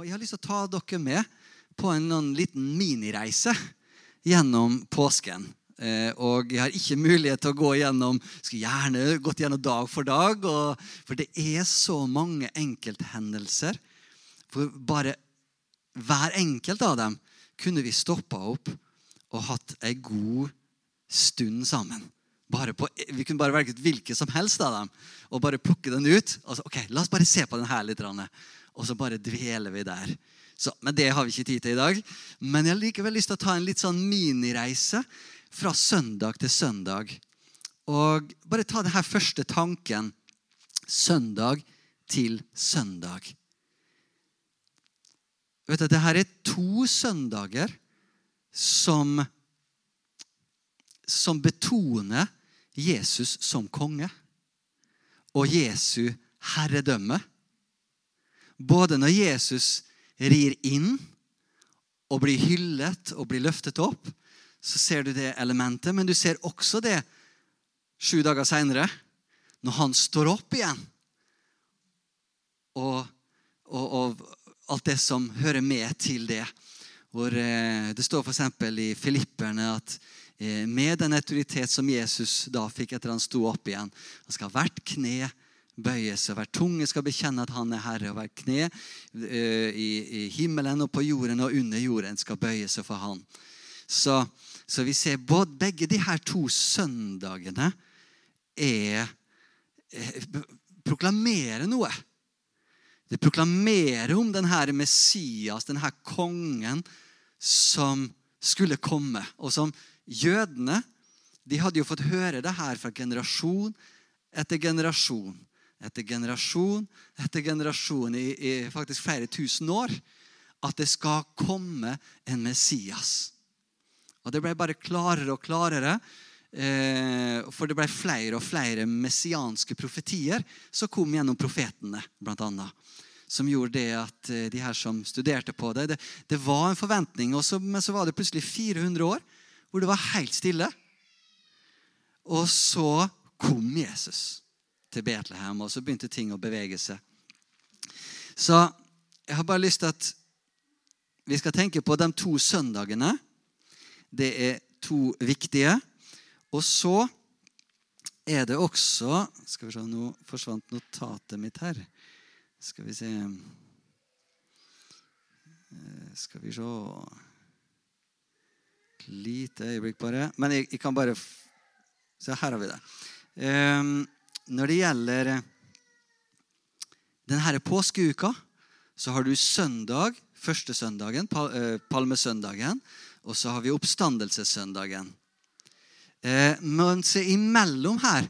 Og jeg har lyst til å ta dere med på en noen liten minireise gjennom påsken. Eh, og jeg har ikke mulighet til å gå gjennom skulle gjerne gått gjennom dag for dag. Og, for det er så mange enkelthendelser. For bare hver enkelt av dem kunne vi stoppa opp og hatt ei god stund sammen. På, vi kunne bare velge hvilken som helst av dem og bare plukke den ut. Og så, ok, La oss bare se på den her litt. Og så bare dveler vi der. Så, men det har vi ikke tid til i dag. Men jeg har likevel lyst til å ta en litt sånn minireise fra søndag til søndag. Og bare ta denne første tanken søndag til søndag. Vet du, det her er to søndager som, som betoner Jesus som konge og Jesu herredømme. Både når Jesus rir inn og blir hyllet og blir løftet opp, så ser du det elementet. Men du ser også det sju dager seinere, når han står opp igjen. Og, og, og, alt det som hører med til det. Hvor eh, Det står f.eks. i Filipperne at eh, med den autoritet som Jesus da fikk etter han sto opp igjen Han skal hvert kne bøye seg, hver tunge skal bekjenne at han er herre, og hver kne eh, i, himmelen og på jorden og under jorden skal bøye seg for han. Så, så vi ser både, begge de her to søndagene er, er proklamerer noe. Det proklamerer om denne Messias, denne kongen, som skulle komme. Og som jødene de hadde jo fått høre det her fra generasjon etter generasjon. Etter generasjon etter generasjon i, i faktisk flere tusen år. At det skal komme en Messias. Og det ble bare klarere og klarere. Eh, for det ble flere og flere messianske profetier som kom gjennom profetene, blant annet. Som gjorde det at eh, de her som studerte på det Det, det var en forventning, også, men så var det plutselig 400 år hvor det var helt stille. Og så kom Jesus til Betlehem, og så begynte ting å bevege seg. Så jeg har bare lyst til at vi skal tenke på de to søndagene det er to viktige. Og så er det også Skal vi se, Nå forsvant notatet mitt her. Skal vi se eh, Skal vi se Et lite øyeblikk, bare. Men jeg, jeg, kan bare Se, her har vi det. Um, når det gjelder denne påskeuka, så har du søndag, første søndagen, eh, palmesøndagen. Og så har vi oppstandelsessøndagen. Eh, men se imellom her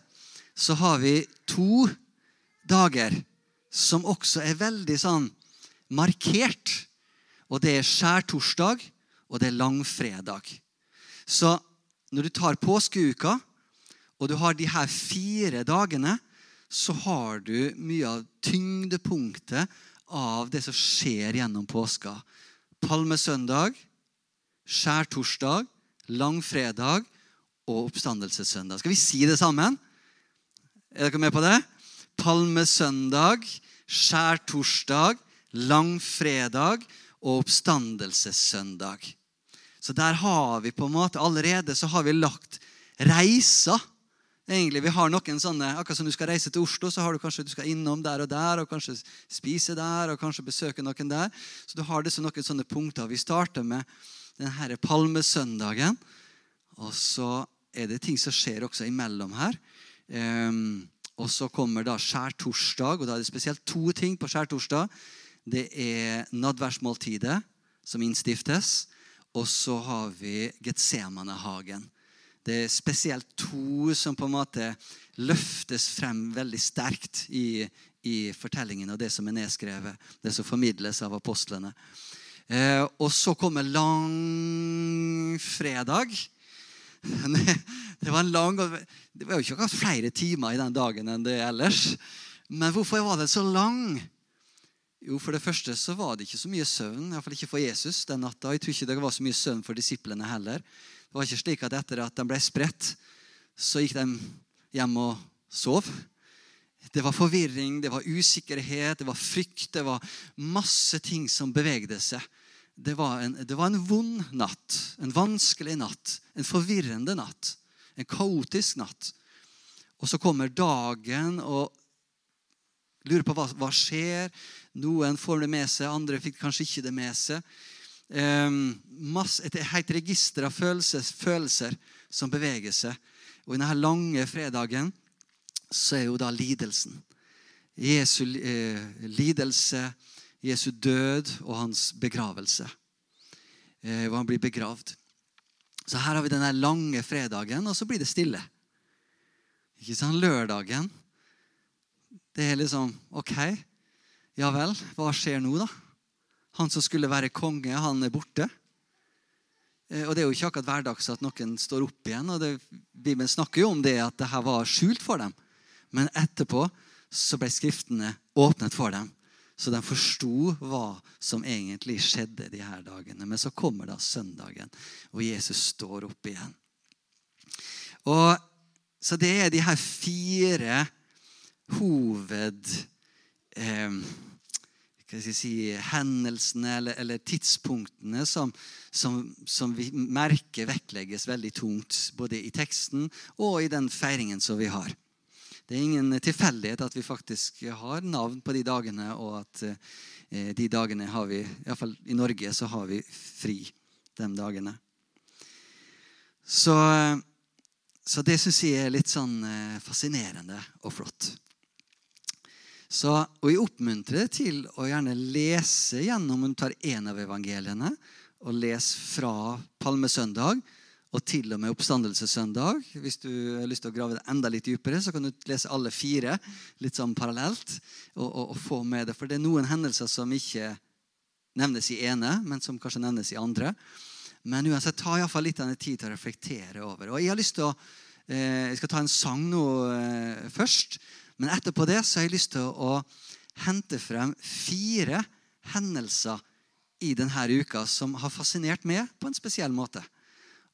så har vi to dager som også er veldig sånn markert. Og det er skjærtorsdag, og det er langfredag. Så når du tar påskeuka, og du har de her fire dagene, så har du mye av tyngdepunktet av det som skjer gjennom påska. Palmesøndag, skjærtorsdag, langfredag og oppstandelsessøndag. Skal vi si det sammen? Er dere med på det? Palmesøndag, skjærtorsdag, langfredag og oppstandelsessøndag. Så der har vi på en måte allerede så har vi lagt reiser. Egentlig, Vi har noen sånne, Akkurat som du skal reise til Oslo, så har du kanskje du skal innom der og der, og kanskje spise der og kanskje besøke noen der. Så du har disse noen sånne punkter. Vi starter med denne palmesøndagen. Og så er det ting som skjer også imellom her. Um, og så kommer da skjærtorsdag, og da er det spesielt to ting på skjærtorsdag. Det er nadværsmåltidet som innstiftes, og så har vi Getsemanehagen. Det er spesielt to som på en måte løftes frem veldig sterkt i, i fortellingen og det som er nedskrevet, det som formidles av apostlene. Eh, og så kommer langfredag. Det var en lang, det var jo ikke akkurat flere timer i den dagen enn det ellers. Men hvorfor var den så lang? Jo, For det første så var det ikke så mye søvn, iallfall ikke for Jesus den natta. Jeg tror ikke det var så mye søvn for disiplene heller. Det var ikke slik at etter at de ble spredt, så gikk de hjem og sov. Det var forvirring, det var usikkerhet, det var frykt. Det var masse ting som bevegde seg. Det var, en, det var en vond natt, en vanskelig natt, en forvirrende natt, en kaotisk natt. Og så kommer dagen og lurer på hva, hva skjer. Noen får det med seg, andre fikk kanskje ikke det med seg. Um, masse, et helt register av følelser, følelser, som beveger seg. Og i denne lange fredagen så er jo da lidelsen. Jesu eh, lidelse, Jesu død og hans begravelse. Eh, hvor han blir begravd. Så her har vi denne lange fredagen, og så blir det stille. Ikke sant? Lørdagen. Det er liksom OK. Ja vel, hva skjer nå, da? Han som skulle være konge, han er borte. Eh, og Det er jo ikke akkurat hverdags at noen står opp igjen. og det, Bibelen snakker jo om det at det her var skjult for dem. Men etterpå så ble Skriftene åpnet for dem. Så de forsto hva som egentlig skjedde de her dagene. Men så kommer da søndagen, og Jesus står opp igjen. Og, så det er de her fire hoved... Eh, si, hendelsene eller, eller tidspunktene som, som, som, vi merker vektlegges veldig tungt, både i teksten og i den feiringen som vi har. Det er ingen tilfeldighet at vi faktisk har navn på de dagene, og at eh, de dagene har vi Iallfall i Norge så har vi fri de dagene. Så, så det syns jeg er litt sånn eh, fascinerende og flott. Så, og jeg oppmuntrer deg til å gjerne lese gjennom om du tar en av evangeliene og les fra palmesøndag og til og med oppstandelsessøndag. Hvis du har lyst til å grave det enda litt dypere, så kan du lese alle fire litt sånn parallelt. Og, og, og, få med det. For det er noen hendelser som ikke nevnes i ene, men som kanskje nevnes i andre. Men uansett, ta iallfall litt av tid til å reflektere over. Og Jeg har lyst til å, eh, jeg skal ta en sang nå eh, først. Men etterpå det så har jeg lyst til å, hente frem fire hendelser i denne uka som har fascinert meg på en spesiell måte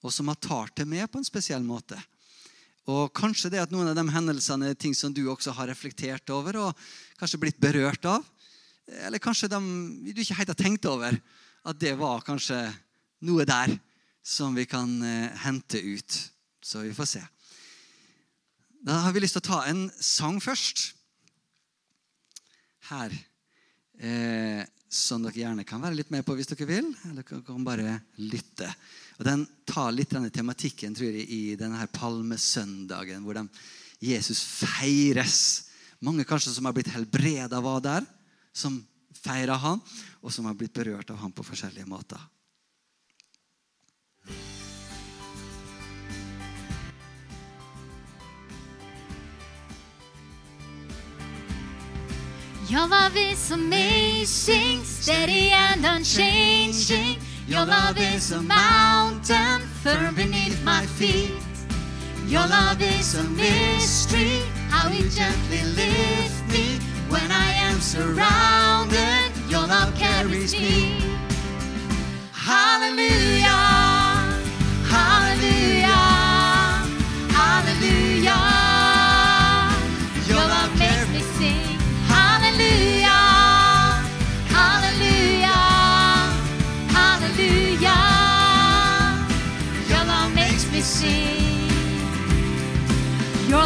og som har tar til meg på en spesiell måte. Og Kanskje det at noen av de hendelsene er ting som du også har reflektert over og kanskje blitt berørt av. Eller kanskje de, du ikke helt har tenkt over at det var kanskje noe der som vi kan eh, hente ut. Så vi får se. Da har vi lyst til å ta en sang først. Her. Eh, som dere gjerne kan være litt med på hvis dere vil. Eller dere kan bare lytte. Og Den tar litt denne tematikken tror jeg, i denne her palmesøndagen, hvor Jesus feires. Mange kanskje som har blitt helbreda, var der, som feira han, og som har blitt berørt av han på forskjellige måter. Your love is amazing, steady and unchanging. Your love is a mountain firm beneath my feet. Your love is a mystery, how you gently lift me when I am surrounded. Your love carries me. Hallelujah, hallelujah, hallelujah.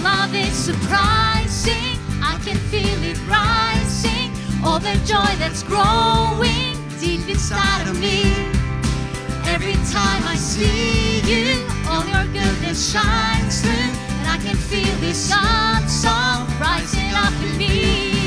Love is surprising. I can feel it rising. All the joy that's growing deep inside of me. Every time I see you, all your goodness shines through. And I can feel this God song rising up in me.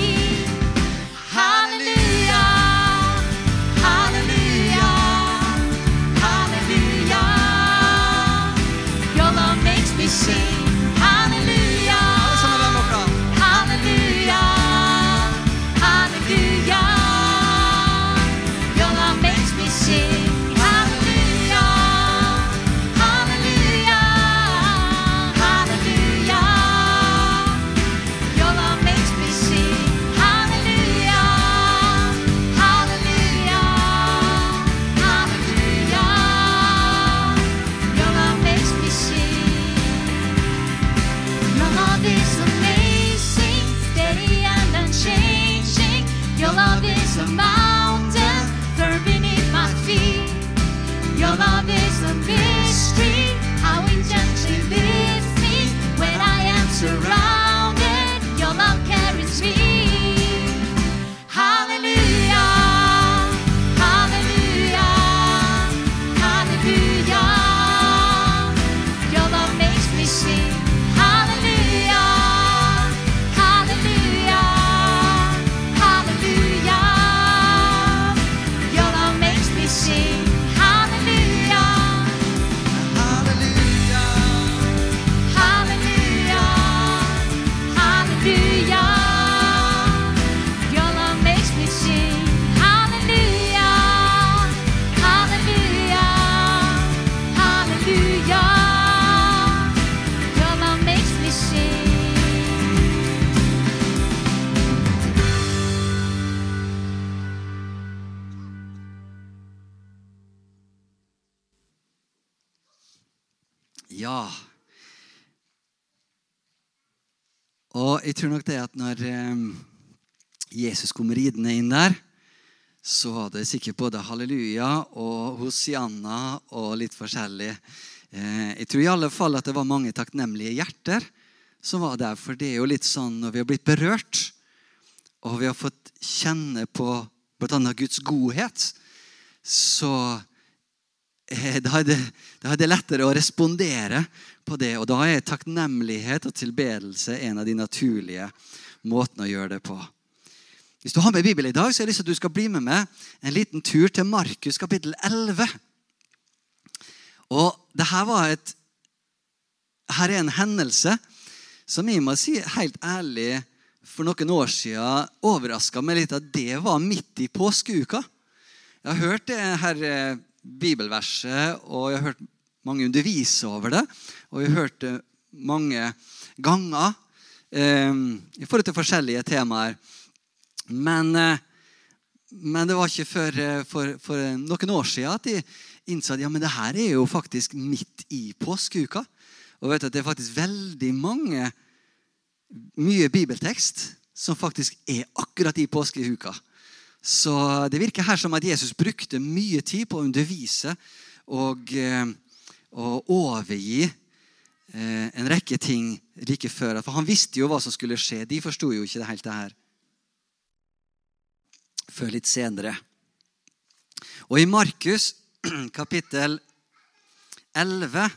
Og jeg tror nok det at når eh, Jesus kom ridende inn der, så var det sikkert både halleluja og hosianna og litt forskjellig. Eh, jeg tror i alle fall at det var mange takknemlige hjerter som var der. For det er jo litt sånn når vi har blitt berørt, og vi har fått kjenne på bl.a. Guds godhet, så eh, da er, det, da er det lettere å respondere på det. Og da er takknemlighet og tilbedelse en av de naturlige måtene å gjøre det på. Hvis du har med Bibelen i dag, så har jeg lyst til at du skal bli med meg en liten tur til Markus kapittel 11. Og det her var et Her er en hendelse som jeg må si helt ærlig for noen år siden overraska meg litt at det var midt i påskeuka. Jeg har hørt det her eh, bibelverset, og jeg har hørt mange underviser over det. Og vi hørte mange ganger eh, i forhold til forskjellige temaer. Men, eh, men det var ikke før eh, for, for noen år siden at de innså at ja, men det her er jo faktisk midt i påskeuka. Og vet at det er faktisk veldig mange mye bibeltekst som faktisk er akkurat i påskeuka. Så det virker her som at Jesus brukte mye tid på å undervise og, eh, og overgi eh, en rekke ting like før. For han visste jo hva som skulle skje. De forsto jo ikke det helt det her før litt senere. Og i Markus kapittel 11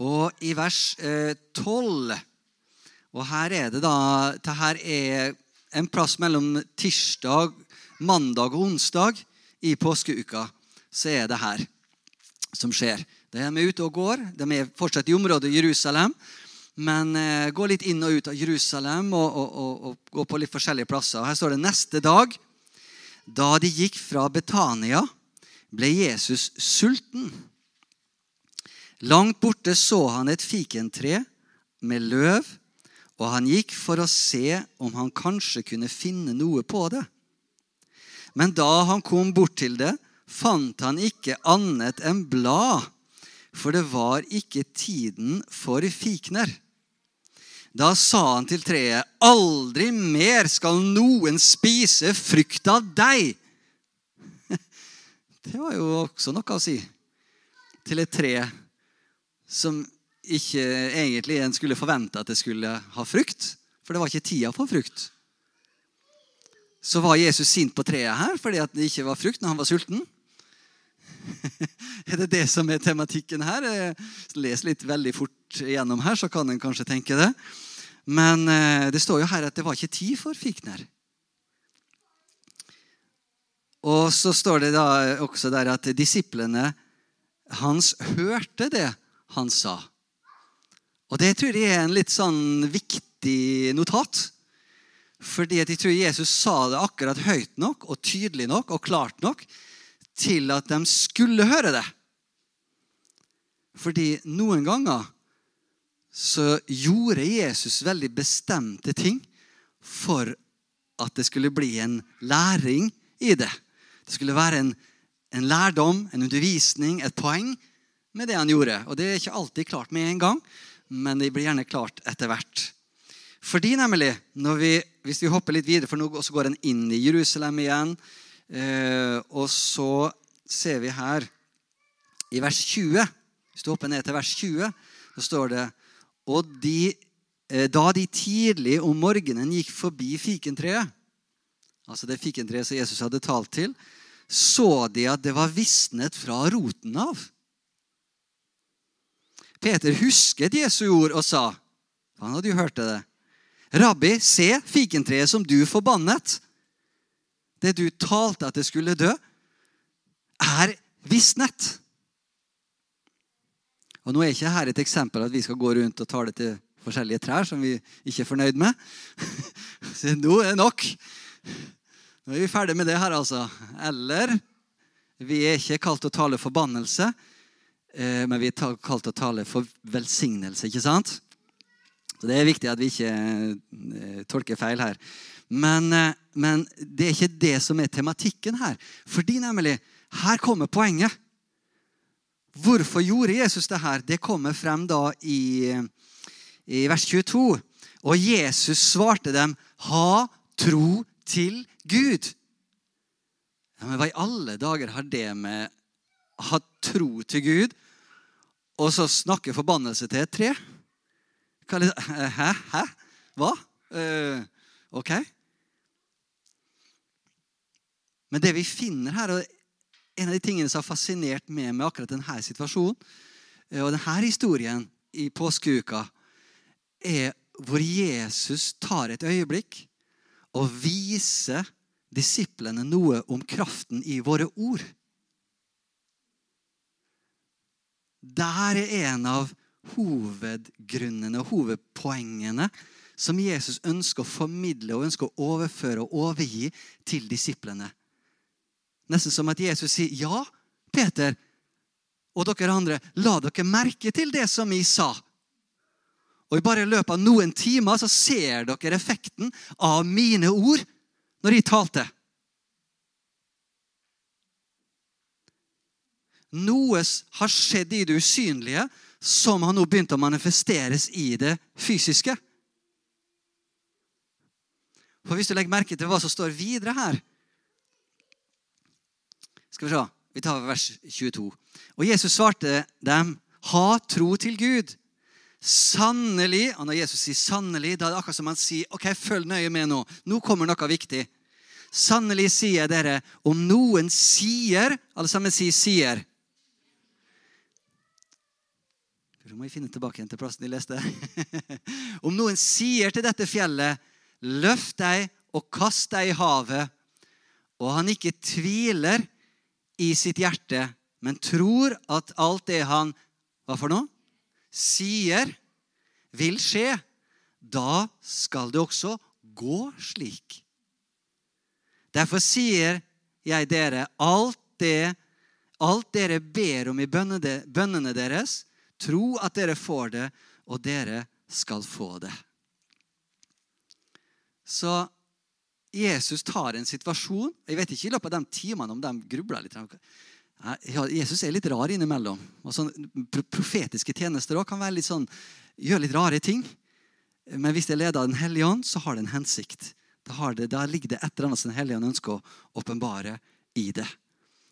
og i vers eh, 12 Og her er det da det her er en plass mellom tirsdag, mandag og onsdag i påskeuka. Så er det her som skjer. De er ute og går. De er fortsatt i området Jerusalem. Men eh, går litt inn og ut av Jerusalem og, og, og, og går på litt forskjellige plasser. Her står det neste dag. Da de gikk fra Betania, ble Jesus sulten. Langt borte så han et fikentre med løv, og han gikk for å se om han kanskje kunne finne noe på det. Men da han kom bort til det, fant han ikke annet enn blad, for det var ikke tiden for fikner. Da sa han til treet, 'Aldri mer skal noen spise frukt av deg.' Det var jo også noe å si til et tre som ikke egentlig en skulle forvente at det skulle ha frukt. For det var ikke tida for frukt. Så var Jesus sint på treet her fordi det ikke var frukt når han var sulten. er det det som er tematikken her? Les litt veldig fort gjennom her, så kan en kanskje tenke det. Men eh, det står jo her at det var ikke tid for fikner. Og så står det da også der at disiplene hans hørte det han sa. Og det tror jeg er en litt sånn viktig notat. Fordi at jeg tror Jesus sa det akkurat høyt nok og tydelig nok og klart nok til at de skulle høre det. Fordi noen ganger så gjorde Jesus veldig bestemte ting for at det skulle bli en læring i det. Det skulle være en, en lærdom, en undervisning, et poeng med det han gjorde. Og Det er ikke alltid klart med en gang, men det blir gjerne klart etter hvert. Fordi nemlig, vi, Hvis vi hopper litt videre, for nå går en inn i Jerusalem igjen. Eh, og så ser vi her i vers 20 Hvis du hopper ned til vers 20, så står det Og de, eh, da de tidlig om morgenen gikk forbi fikentreet, altså det fikentreet som Jesus hadde talt til, så de at det var visnet fra roten av. Peter husket Jesu ord og sa Han hadde jo hørt det. Rabbi, se fikentreet som du forbannet. Det du talte at det skulle dø, er visnet. Og Nå er ikke her et eksempel at vi skal gå rundt og tale til forskjellige trær som vi ikke er fornøyd med. Så nå er det nok. Nå er vi ferdig med det her, altså. Eller vi er ikke kalt å tale forbannelse, Eh, men vi er kalt å tale for velsignelse, ikke sant? Så Det er viktig at vi ikke eh, tolker feil her. Men, eh, men, det er ikke det som er tematikken her. Fordi nemlig, her kommer poenget. Hvorfor gjorde Jesus det her? Det kommer frem da i, i vers 22. Og Jesus svarte dem, ha tro til Gud. Ja, men Hva i alle dager har det med ha tro til Gud og så snakke forbannelse til et tre? Hæ? Hæ? Hva? Uh, ok. Men det vi finner her, og en av de tingene som har fascinert meg med akkurat denne situasjonen eh, og denne historien i påskeuka, er hvor Jesus tar et øyeblikk og viser disiplene noe om kraften i våre ord. Der er en av hovedgrunnene og hovedpoengene som Jesus ønsker å formidle og ønsker å overføre og overgi til disiplene. Nesten som at Jesus sier, 'Ja, Peter og dere andre, la dere merke til det som jeg sa.' Og i bare løpet av noen timer så ser dere effekten av mine ord når jeg talte. Noe har skjedd i det usynlige som har nå begynt å manifesteres i det fysiske. For Hvis du legger merke til hva som står videre her Skal vi se, vi tar vers 22. Og Jesus svarte dem, ha tro til Gud. Sannelig Og når Jesus sier 'sannelig', da er det akkurat som han sier, ok, følg nøye med nå. Nå kommer noe viktig. Sannelig sier jeg dere, om noen sier Alle sammen sier 'sier'. Nå må jeg finne tilbake igjen til plassen de leste. Om noen sier til dette fjellet, løft deg og kast deg i havet, og han ikke tviler i sitt hjerte, men tror at alt det han Hva for noe? Sier, vil skje. Da skal det også gå slik. Derfor sier jeg dere, alt det alt dere ber om i bønnene deres, Tro at dere får det, og dere skal få det. Så Jesus tar en situasjon Jeg vet ikke i løpet av de timene om de grubler litt. Jesus er litt rar innimellom. Og sånn, profetiske tjenester også kan være litt sånn, gjøre litt rare ting. Men hvis det er ledet av Den hellige ånd, så har det en hensikt. Da, det, da ligger det et eller annet som Den hellige ånd ønsker å åpenbare i det.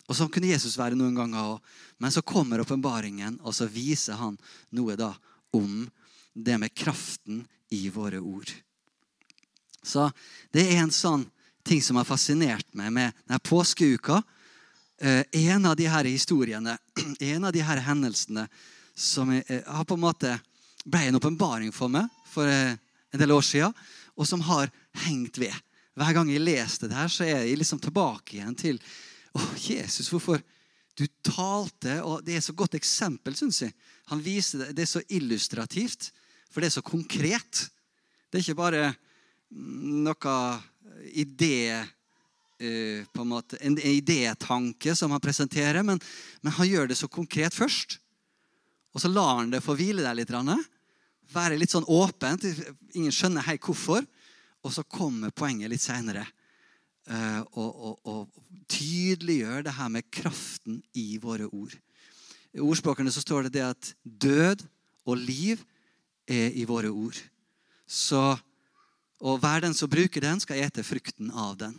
Og Sånn kunne Jesus være noen ganger òg. Men så kommer åpenbaringen, og så viser han noe da om det med kraften i våre ord. Så det er en sånn ting som har fascinert meg med denne påskeuka. Eh, en av de her historiene, en av de her hendelsene som eh, har på en måte ble en åpenbaring for meg for eh, en del år siden, og som har hengt ved. Hver gang jeg leste det her, så er jeg liksom tilbake igjen til å, Jesus, hvorfor du talte og Det er så godt eksempel, syns jeg. Han viser det, det er så illustrativt, for det er så konkret. Det er ikke bare noe idé Uh, på en måte, en idétanke som han presenterer, men, men, han gjør det så konkret først. Og så lar han det få hvile der litt. Være litt sånn åpent. Ingen skjønner helt hvorfor. Og så kommer poenget litt seinere. Uh, og, og, og, tydeliggjør det her med kraften i våre ord. I ordspråkene så står det det at død og liv er i våre ord. Så, og hver den som bruker den, skal ete frukten av den.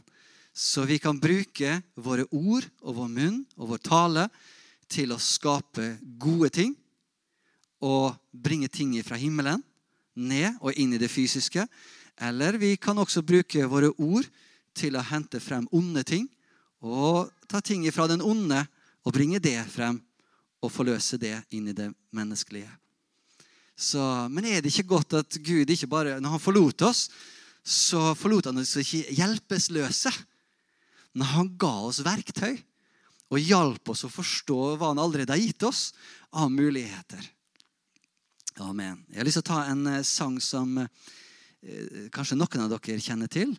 Så vi kan bruke våre ord og vår munn og vår tale til å skape gode ting og bringe ting fra himmelen ned og inn i det fysiske. Eller vi kan også bruke våre ord til å hente frem onde ting og ta ting fra den onde og bringe det frem og forløse det inn i det menneskelige. Så, men er det ikke godt at Gud ikke bare Når han forlot oss, så forlot han oss ikke hjelpeløse. Men han ga oss verktøy og hjalp oss å forstå hva han allerede har gitt oss av muligheter. Amen. Jeg har lyst til å ta en eh, sang som eh, kanskje noen av dere kjenner til.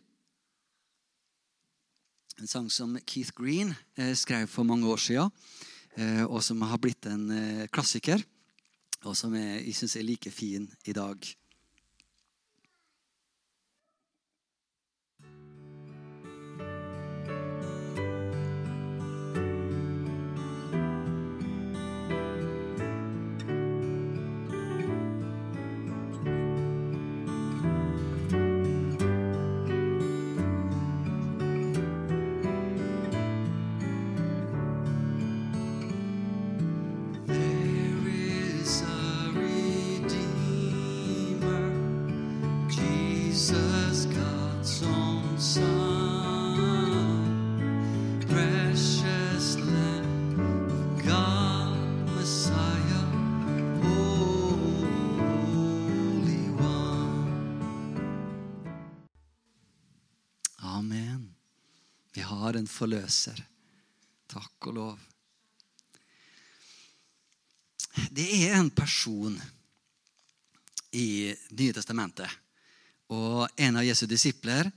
En sang som Keith Green eh, skrev for mange år siden, eh, og som har blitt en eh, klassiker. Og som jeg, jeg syns er like fin i dag. En forløser. Takk og lov. Det er en person i Nye testamentet og en av Jesu disipler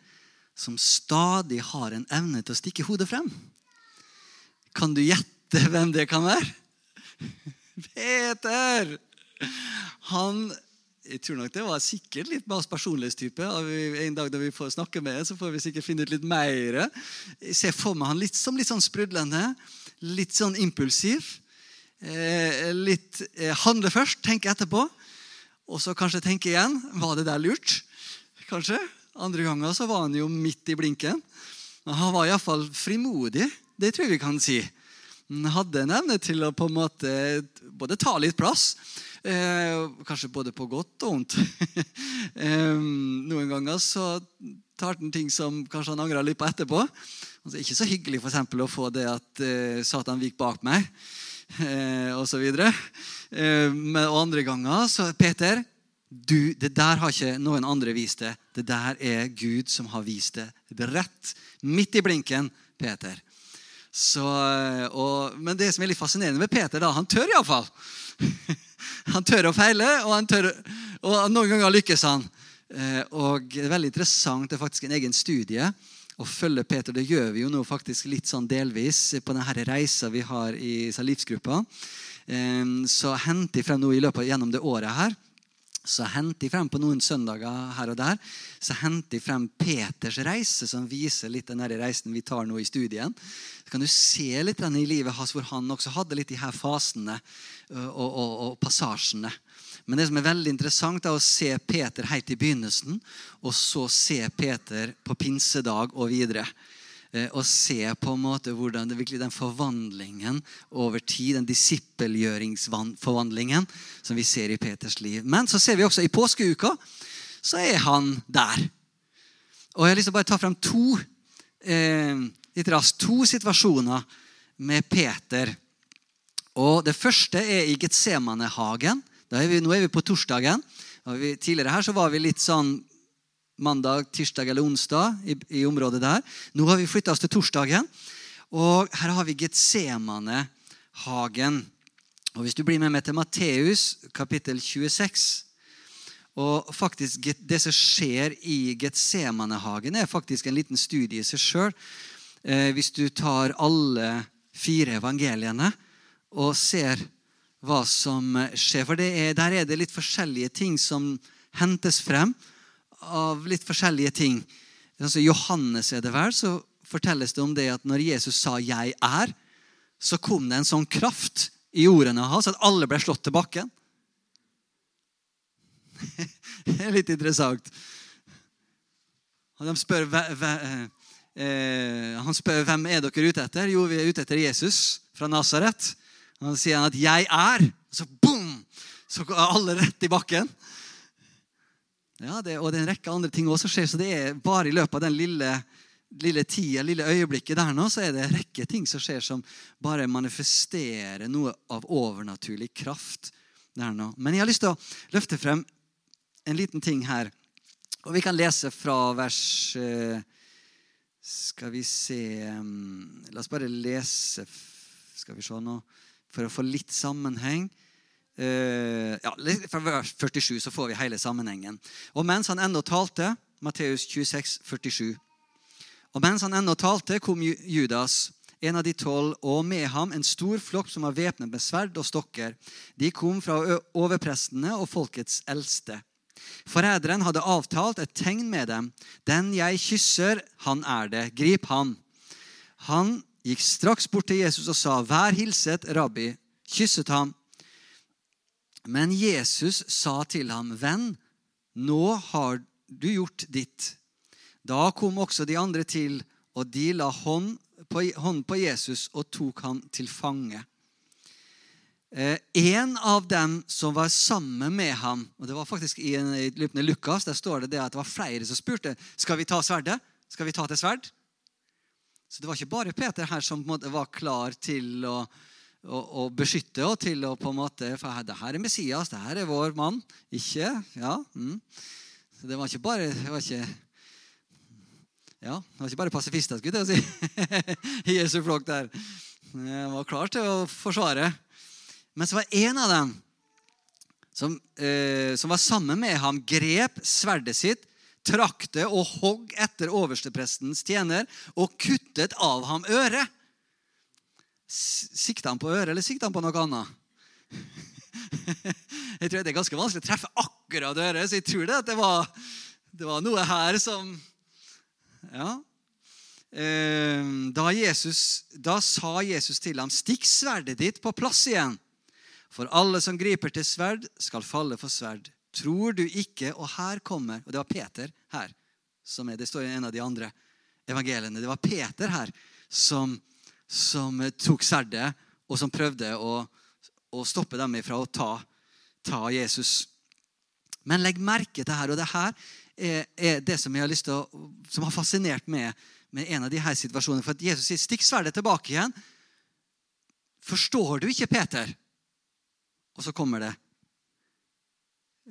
som stadig har en evne til å stikke hodet frem. Kan du gjette hvem det kan være? Peter! Han jeg tror nok det var sikkert litt mer personlighetstype. En dag når vi får snakke med så får vi sikkert finne ut litt mer. Jeg ser for meg han litt, som litt sånn sprudlende. Litt sånn impulsiv. Eh, litt eh, handle først, tenke etterpå. Og så kanskje tenke igjen. Var det der lurt? Kanskje. Andre ganger så var han jo midt i blinken. Men han var iallfall frimodig. Det tror jeg vi kan si. Han hadde en evne til å på en måte både ta litt plass kanskje både på godt og vondt. eh, noen ganger så tar han ting som kanskje han angrer litt på etterpå. Altså, ikke så hyggelig for eksempel, å få det at eh, Satan vik bak meg. Eh, videre. Eh, og andre ganger så Peter, du, det der har ikke noen andre vist det. Det der er Gud som har vist det. Det er rett midt i blinken, Peter. Så, eh, og, men det som er litt fascinerende med Peter, da, han tør iallfall. Han tør å feile, og, han tør, og noen ganger lykkes han. Eh, og Det er veldig interessant. Det er faktisk en egen studie å følge Peter. Det gjør vi jo nå faktisk litt sånn delvis på denne reisa vi har i livsgruppa. Eh, så henter jeg frem noe i løpet gjennom det året her så henter jeg frem på noen søndager her og der så henter jeg frem Peters reise, som viser litt den reisen vi tar nå i studien. Så kan du se litt den i livet hans hvor han også hadde litt de her fasene og, og, og passasjene. Men det som er veldig interessant, er å se Peter helt i begynnelsen, og så se Peter på pinsedag og videre. Eh, og se på en måte hvordan det virkelig den forvandlingen over tid, den disippelgjøringsforvandlingen som vi ser i Peters liv. Men så ser vi også i påskeuka så er han der. Og Jeg har lyst til å bare ta frem to eh, litt raskt, to situasjoner med Peter. Og Det første er i Getsemanehagen. Nå er vi på torsdagen. Vi, tidligere her så var vi litt sånn mandag, tirsdag eller onsdag i, i området der. Nå har vi flytta oss til torsdagen. Og her har vi Getsemanehagen. Og Hvis du blir med meg til Matteus kapittel 26 og faktisk Det som skjer i Getsemanehagen, er faktisk en liten studie i seg sjøl. Eh, hvis du tar alle fire evangeliene og ser hva som skjer. For er, der er det litt forskjellige ting som hentes frem av litt forskjellige ting. Altså Johannes er det vel, så fortelles det om det at når Jesus sa 'jeg er', så kom det en sånn kraft i ordene hans at alle ble slått til bakken. det er litt interessant. Spør, eh, han spør hvem er dere ute etter. Jo, vi er ute etter Jesus fra Nasaret. Han sier han at 'jeg er'. Så boom! Så går alle rett i bakken. Ja, det, og det er en rekke andre ting også skjer, så det er bare i løpet av den lille, lille tida, lille øyeblikket der nå, så er det en rekke ting som skjer som bare manifesterer noe av overnaturlig kraft der nå. Men jeg har lyst til å løfte frem en liten ting her. Og vi kan lese fra vers eh, Skal vi se mm, La oss bare lese Skal vi se nå For å få litt sammenheng. Uh, ja, Fra vers 47 så får vi hele sammenhengen. Og mens han ennå talte Matteus 26, 47. Og mens han ennå talte, kom Judas, en av de tolv, og med ham en stor flokk som var væpnet med sverd og stokker. De kom fra overprestene og folkets eldste. Forræderen hadde avtalt et tegn med dem. Den jeg kysser, han er det. Grip han. Han gikk straks bort til Jesus og sa, Vær hilset, rabbi. Kysset ham. Men Jesus sa til ham, 'Venn, nå har du gjort ditt.' Da kom også de andre til, og de la hånd på, hånd på Jesus og tok ham til fange. Eh, en av dem som var sammen med ham og Det var faktisk i, i Lukas der står det, det at det var flere som spurte skal vi ta sverdet. Skal vi ta til sverd. Så det var ikke bare Peter her som var klar til å å, å, beskytte og til å på en måte For det her er Messias, det her er vår mann. Ikke? Ja. Mm. Så det var ikke bare det var ikke, Ja, det var ikke bare pasifister, skulle jeg si. I Jesu flokk der. Jeg var klar til å forsvare. Men så var en av dem som, eh, som var sammen med ham, grep sverdet sitt, trakk det og hogg etter oversteprestens tjener og kuttet av ham øret. S- Sikta han på øret, eller sikta han på noe annet? Jeg tror Det er ganske vanskelig å treffe akkurat øret, så jeg tror det at det var, det var noe her som Ja. Eh, Da, Jesus, da sa Jesus til ham, 'Stikk sverdet ditt på plass igjen.' For alle som griper til sverd, skal falle for sverd. Tror du ikke Og her kommer Og det var Peter her. Som er, det står i en av de andre evangeliene. Det var Peter her som, som tok sverdet, og som prøvde å, å stoppe dem ifra å ta, ta Jesus. Men legg merke til her, og det her er, er det som har å, som har fascinert meg med en av her situasjonene. For at Jesus sier 'stikk sverdet tilbake igjen'. Forstår du ikke, Peter? Og så kommer det.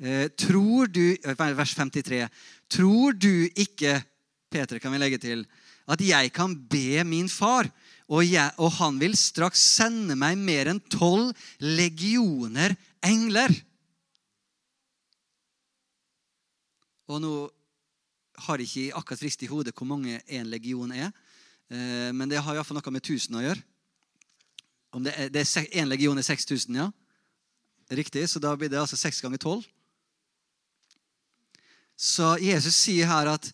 Eh, tror du eh, Vers 53. Tror du ikke, Peter, kan vi legge til, at jeg kan be min far, og, han vil straks sende meg mer enn tolv legioner engler? Og nå har jeg ikke akkurat frist i hodet hvor mange en legion er. eh, Men det har iallfall noe med 1000 å gjøre. Om det er, det er en legion er 6000, ja? Riktig, så da blir det altså seks ganger tolv. Så Jesus sier her at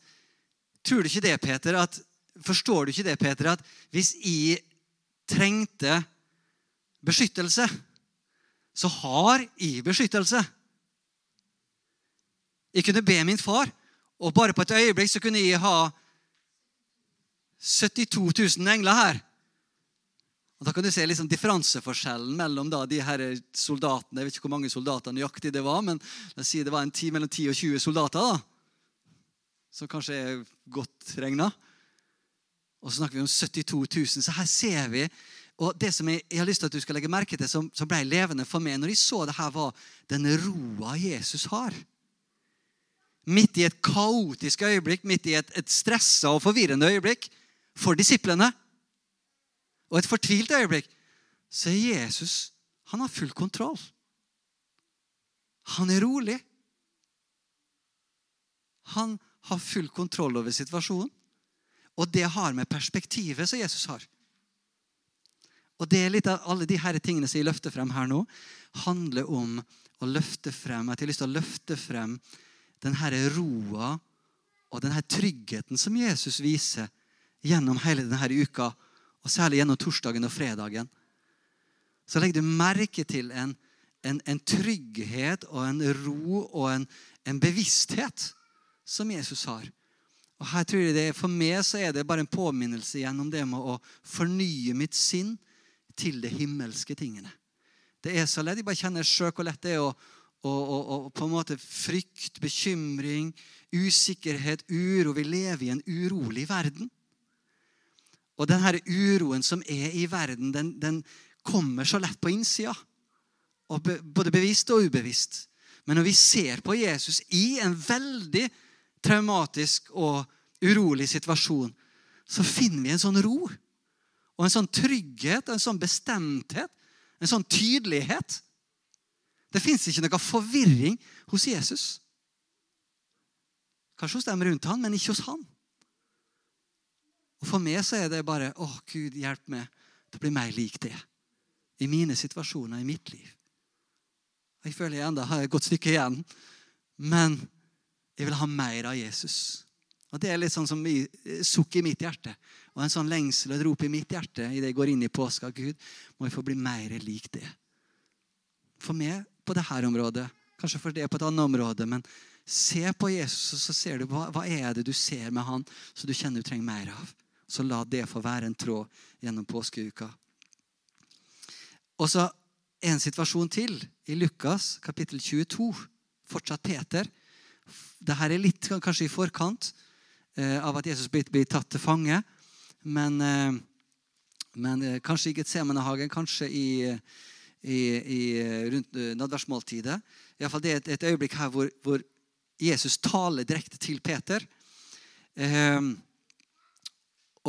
Tror du ikke det, Peter? At, forstår du ikke det, Peter, at hvis jeg trengte beskyttelse, så har jeg beskyttelse? Jeg kunne be min far, og bare på et øyeblikk så kunne jeg ha 72 000 engler her. Og Da kan du se liksom differanseforskjellen mellom da de her soldatene. Jeg vet ikke hvor mange soldater nøyaktig det var, men la oss si det var en 10, mellom 10 og 20 soldater. da, Som kanskje er godt regna. Og så snakker vi om 72 000. Så her ser vi og det som jeg, jeg har lyst til at du skal legge merke til, som, som ble levende for meg når jeg så det her, var den roa Jesus har. Midt i et kaotisk øyeblikk, midt i et, et stressa og forvirrende øyeblikk for disiplene og et fortvilt øyeblikk, så er Jesus han har full kontroll. Han er rolig. Han har full kontroll over situasjonen. Og det har med perspektivet som Jesus har. Og det er litt av alle de her tingene som jeg løfter frem her nå, handler om å løfte frem at jeg har lyst til å løfte frem den her roa og den her tryggheten som Jesus viser gjennom hele denne uka, og særlig gjennom torsdagen og fredagen. Så legger du merke til en, en, en trygghet og en ro og en, en bevissthet som Jesus har. Og her tror jeg det, For meg så er det bare en påminnelse gjennom det med å fornye mitt sinn til de himmelske tingene. Det er så lett. Jeg bare kjenner sjøl hvor lett det er å, å, å, på en måte frykt, bekymring, usikkerhet, uro. Vi lever i en urolig verden. Og den her uroen som er i verden, den, den kommer så lett på innsida. Be, både bevisst og ubevisst. Men når vi ser på Jesus i en veldig traumatisk og urolig situasjon, så finner vi en sånn ro. Og en sånn trygghet, en sånn bestemthet, en sånn tydelighet. Det fins ikke noe forvirring hos Jesus. Kanskje hos dem rundt han, men ikke hos han. Og For meg så er det bare Å, Gud, hjelp meg til å bli mer lik det. I mine situasjoner, i mitt liv. Jeg føler jeg enda har et godt stykke igjen. Men jeg vil ha mer av Jesus. Og Det er litt sånn som i- sukk i mitt hjerte. Og en sånn lengsel og et rop i mitt hjerte idet jeg går inn i påska. Gud, må jeg få bli mer lik det. For meg på dette området, kanskje for det på et annet område, men se på Jesus, og så ser du hva, hva er det du ser med han, så du kjenner du trenger mer av. Så la det få være en tråd gjennom påskeuka. Og så en situasjon til i Lukas kapittel 22. Fortsatt Peter. Dette er litt kanskje i forkant eh, av at Jesus blir, blir tatt til fange. Men, eh, men eh, kanskje i Getsemanehagen, kanskje i, i, i rundt eh, nadværsmåltidet. I alle fall det er et, et øyeblikk her hvor, hvor Jesus taler direkte til Peter. Eh,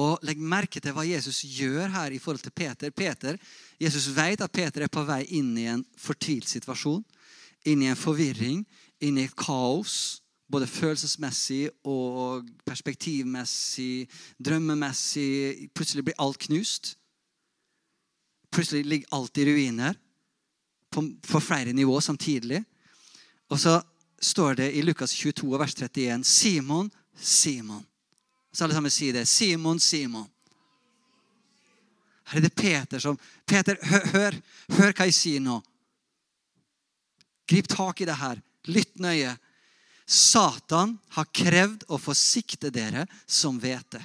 Og legg merke til hva Jesus gjør her i forhold til Peter. Peter Jesus vet at Peter er på vei inn i en fortvilt situasjon. Inn i en forvirring, inn i et kaos. Både følelsesmessig og perspektivmessig, drømmemessig. Plutselig blir alt knust. Plutselig ligger alt i ruiner på, på flere nivåer samtidig. Og så står det i Lukas 22, vers 31 Simon, Simon. Så alle sammen sier det. Simon, Simon. Her er det Peter som Peter, hør, hør, hør hva jeg sier nå. Grip tak i det her. Lytt nøye. Satan har krevd å få sikte dere som vet det.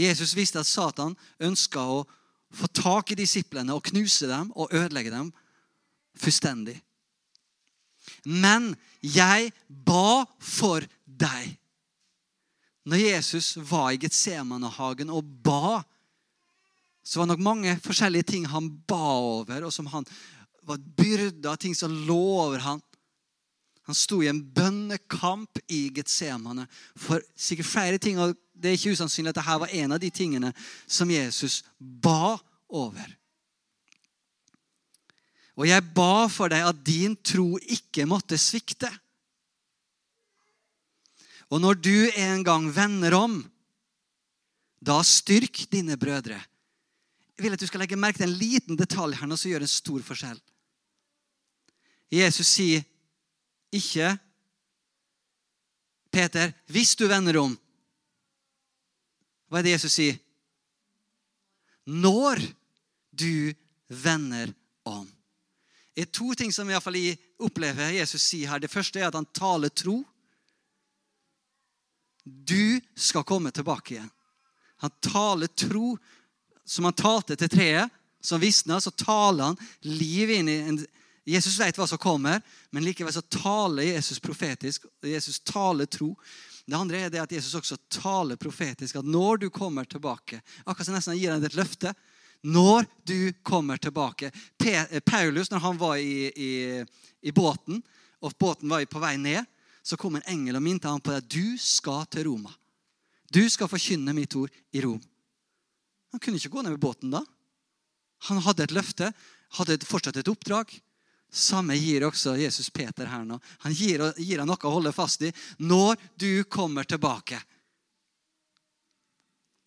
Jesus visste at Satan ønska å få tak i disiplene og knuse dem og ødelegge dem fullstendig. Men jeg ba for deg. Når Jesus var i Getsemanehagen og ba, så var det nok mange forskjellige ting han ba over, og som han var byrder, ting som lå over han. Han sto i en bønnekamp i Getsemane for sikkert flere ting. og Det er ikke usannsynlig at dette var en av de tingene som Jesus ba over. Og jeg ba for deg at din tro ikke måtte svikte. Og når du en gang vender om, da styrk dine brødre. Jeg vil at du skal legge merke til en liten detalj her nå som gjør en stor forskjell. Jesus sier ikke Peter, hvis du vender om Hva er det Jesus sier? Når du vender om. Det er to ting som jeg opplever Jesus sier her. Det første er at han taler tro. Du skal komme tilbake igjen. Han taler tro. Som han talte til treet, som visna, så taler han liv inn i en Jesus vet hva som kommer, men likevel så taler Jesus profetisk. Jesus taler tro. Det andre er det at Jesus også taler profetisk. At når du kommer tilbake Akkurat som nesten han gir deg et løfte. Når du kommer tilbake. Paulus, når han var i, i, i båten, og båten var på vei ned, så kom en engel og minte ham på at du skal til Roma. Du skal forkynne mitt ord i Rom. Han kunne ikke gå ned med båten da. Han hadde et løfte, hadde fortsatt et oppdrag. Samme gir også Jesus Peter her nå. Han gir, gir han noe å holde fast i når du kommer tilbake.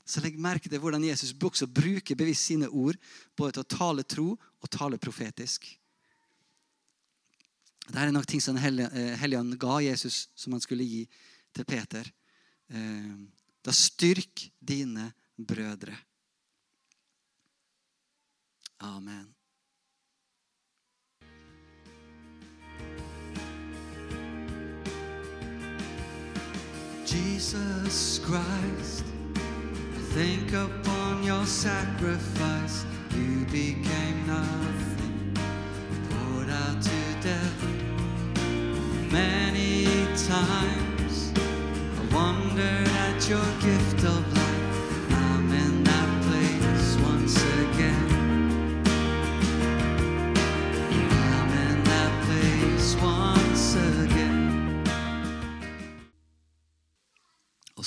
Så legg merke til hvordan Jesus også bruker bevisst sine ord både til å tale tro og tale profetisk. Dette er nok ting som eh, Helligånden ga Jesus, som han skulle gi til Peter. Eh, da styrk dine brødre. Amen. Jesus Christ, I think upon your sacrifice. You became nothing, poured out to death many times. I wondered at your gift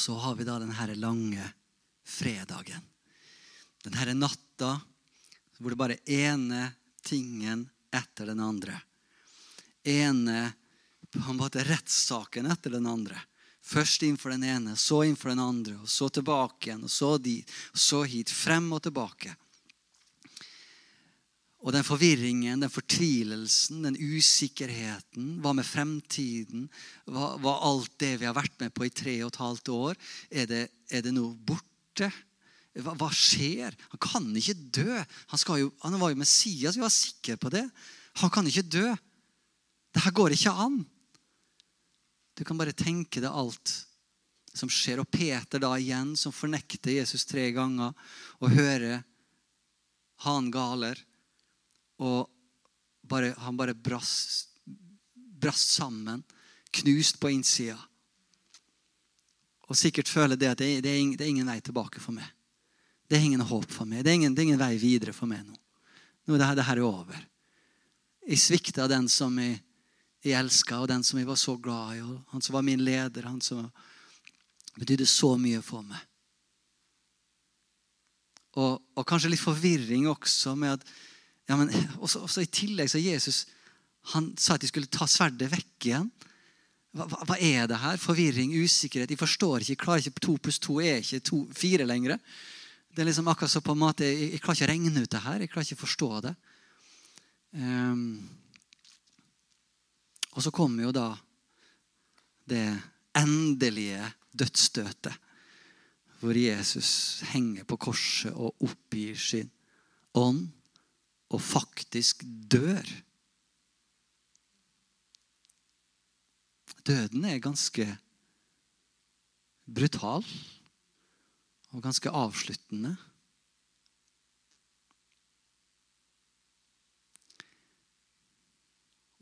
så har vi da den her lange fredagen. Den her natta hvor det bare ene tingen etter den andre. Ene på en måte rettssaken etter den andre. Først innenfor den ene, så innenfor den andre, og så tilbake igjen, og så dit, og så hit. Frem og tilbake. Og den forvirringen, den fortvilelsen, den usikkerheten, hva med fremtiden? Hva, hva alt det vi har vært med på i tre og et halvt år, er det, er det noe borte? Hva, hva, skjer? Han kan ikke dø. Han, jo, han var jo Messias, vi var sikre på det. Han kan ikke dø. Det her går ikke an. Du kan bare tenke deg alt som skjer. Og Peter da igjen, som fornekter Jesus tre ganger, og hører han galer. Og bare, han bare brast, brast sammen, knust på innsida. Og sikkert føler det at det, det, er ingen, det er ingen vei tilbake for meg. Det er ingen håp for meg. Det er ingen, det er ingen vei videre for meg nå. Nå er det her, det her er over. Jeg svikta den som jeg, jeg elska, og den som jeg var så glad i. og Han som var min leder, han som betydde så mye for meg. Og, og kanskje litt forvirring også med at ja, men også, også I tillegg så Jesus han sa at de skulle ta sverdet vekk igjen. Hva, hva, hva er det her? Forvirring, usikkerhet. De forstår ikke, jeg klarer ikke To pluss to er ikke to, fire lenger. Det er liksom akkurat så på en måte, jeg, jeg klarer ikke å regne ut det her. Jeg klarer ikke å forstå det. Um, og så kommer jo da det endelige dødsstøtet. Hvor Jesus henger på korset og oppgir sin ånd og faktisk dør. Døden er ganske brutal og ganske avsluttende.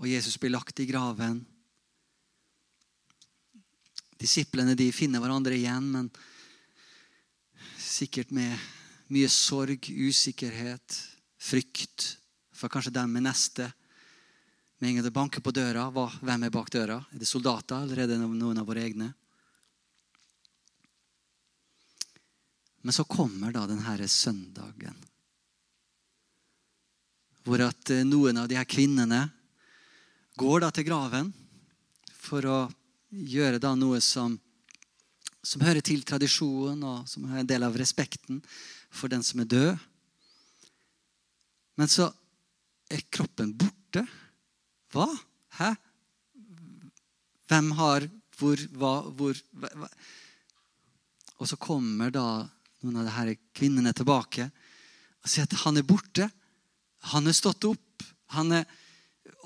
Og Jesus blir lagt i graven. Disiplene de finner hverandre igjen, men sikkert med mye sorg, usikkerhet, frykt for kanskje dem med neste. Med en gang det banker på døra, hva, hvem er bak døra? Er det soldater, eller er det noen av våre egne? Men så kommer da denne søndagen. Hvor at eh, noen av de her kvinnene går da til graven for å gjøre da noe som, som hører til tradisjonen, og som er en del av respekten for den som er død. Men så er kroppen borte. Hva? Hæ? Hvem har Hvor? Hva? Hvor? Hva? Og så kommer da noen av de her kvinnene tilbake og sier at han er borte. Han er stått opp. Han er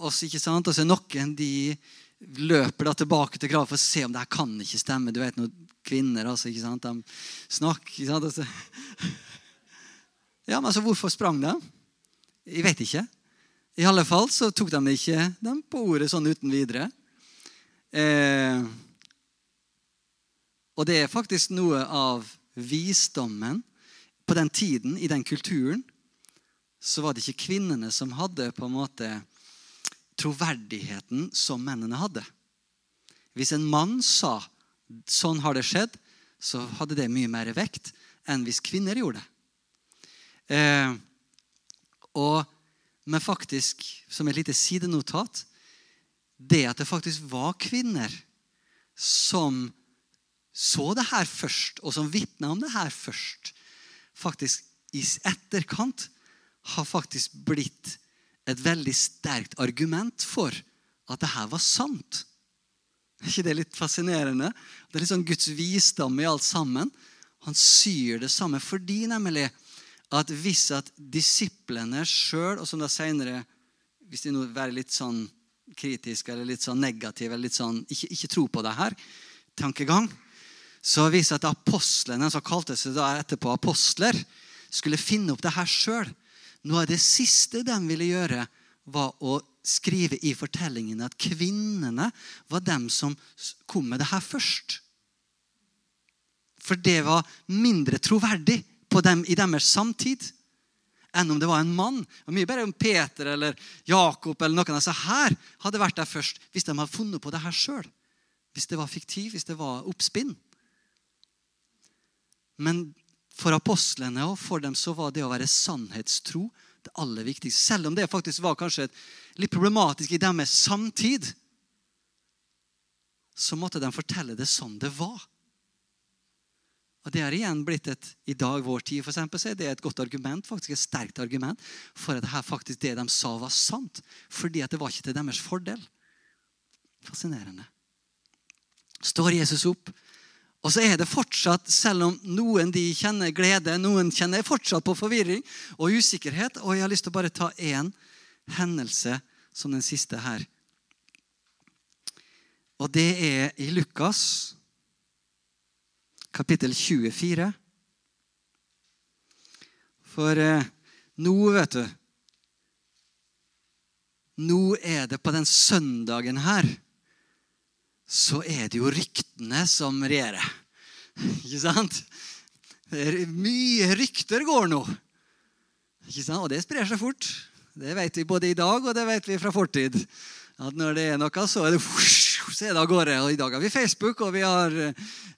oss, ikke sant? Og så er noen de løper da tilbake til graven for å se om det her kan ikke stemme. Du vet noen kvinner altså, ikke sant? De snakker ikke sant? Ja, men altså, Hvorfor sprang de? Jeg vet ikke. I alle fall så tok de ikke dem på ordet sånn uten videre. Eh, og det er faktisk noe av visdommen På den tiden, i den kulturen, så var det ikke kvinnene som hadde på en måte troverdigheten som mennene hadde. Hvis en mann sa 'sånn har det skjedd', så hadde det mye mer vekt enn hvis kvinner gjorde det. Eh, og, men faktisk, som et lite sidenotat Det at det faktisk var kvinner som så det her først, og som vitna om det her først, faktisk i etterkant har faktisk blitt et veldig sterkt argument for at det her var sant. Er ikke det litt fascinerende? Det er litt sånn Guds visdom i alt sammen. Han syr det samme fordi nemlig at hvis at disiplene sjøl, og som da seinere Hvis de nå er litt sånn kritiske eller litt sånn negative eller litt sånn, ikke, ikke tro på det her, tankegang, så viser at apostlene, som kalte seg da etterpå apostler, skulle finne opp det her sjøl. Noe av det siste de ville gjøre, var å skrive i fortellingene at kvinnene var dem som kom med det her først. For det var mindre troverdig dem, i deres samtid enn om det var en mann. Og mye bedre om Peter eller Jakob eller noen av disse her hadde vært der først hvis de hadde funnet på det her sjøl. Hvis det var fiktiv, hvis det var oppspinn. Men for apostlene og for dem så var det å være sannhetstro det aller viktigste. Selv om det faktisk var kanskje litt problematisk i deres samtid, så måtte de fortelle det som det var. Og Det har igjen blitt et i dag, vår tid, for eksempel, så er det et godt argument, faktisk et sterkt argument for at det her faktisk det de sa, var sant. Fordi at det var ikke til deres fordel. Fascinerende. Står Jesus opp og så er det fortsatt, selv om noen de kjenner glede, noen kjenner fortsatt på forvirring og usikkerhet. Og jeg har lyst til å bare ta én hendelse som den siste her. Og det er i Lukas kapittel 24. For eh, nå, vet du Nå er det på den søndagen her så er det jo ryktene som regjerer. Ikke sant? Mye rykter går nå. Ikke sant? Og det sprer seg fort. Det vet vi både i dag og det vet vi fra fortid. At når det er noe, så er det så er det av gårde. Og I dag har vi Facebook, og vi har,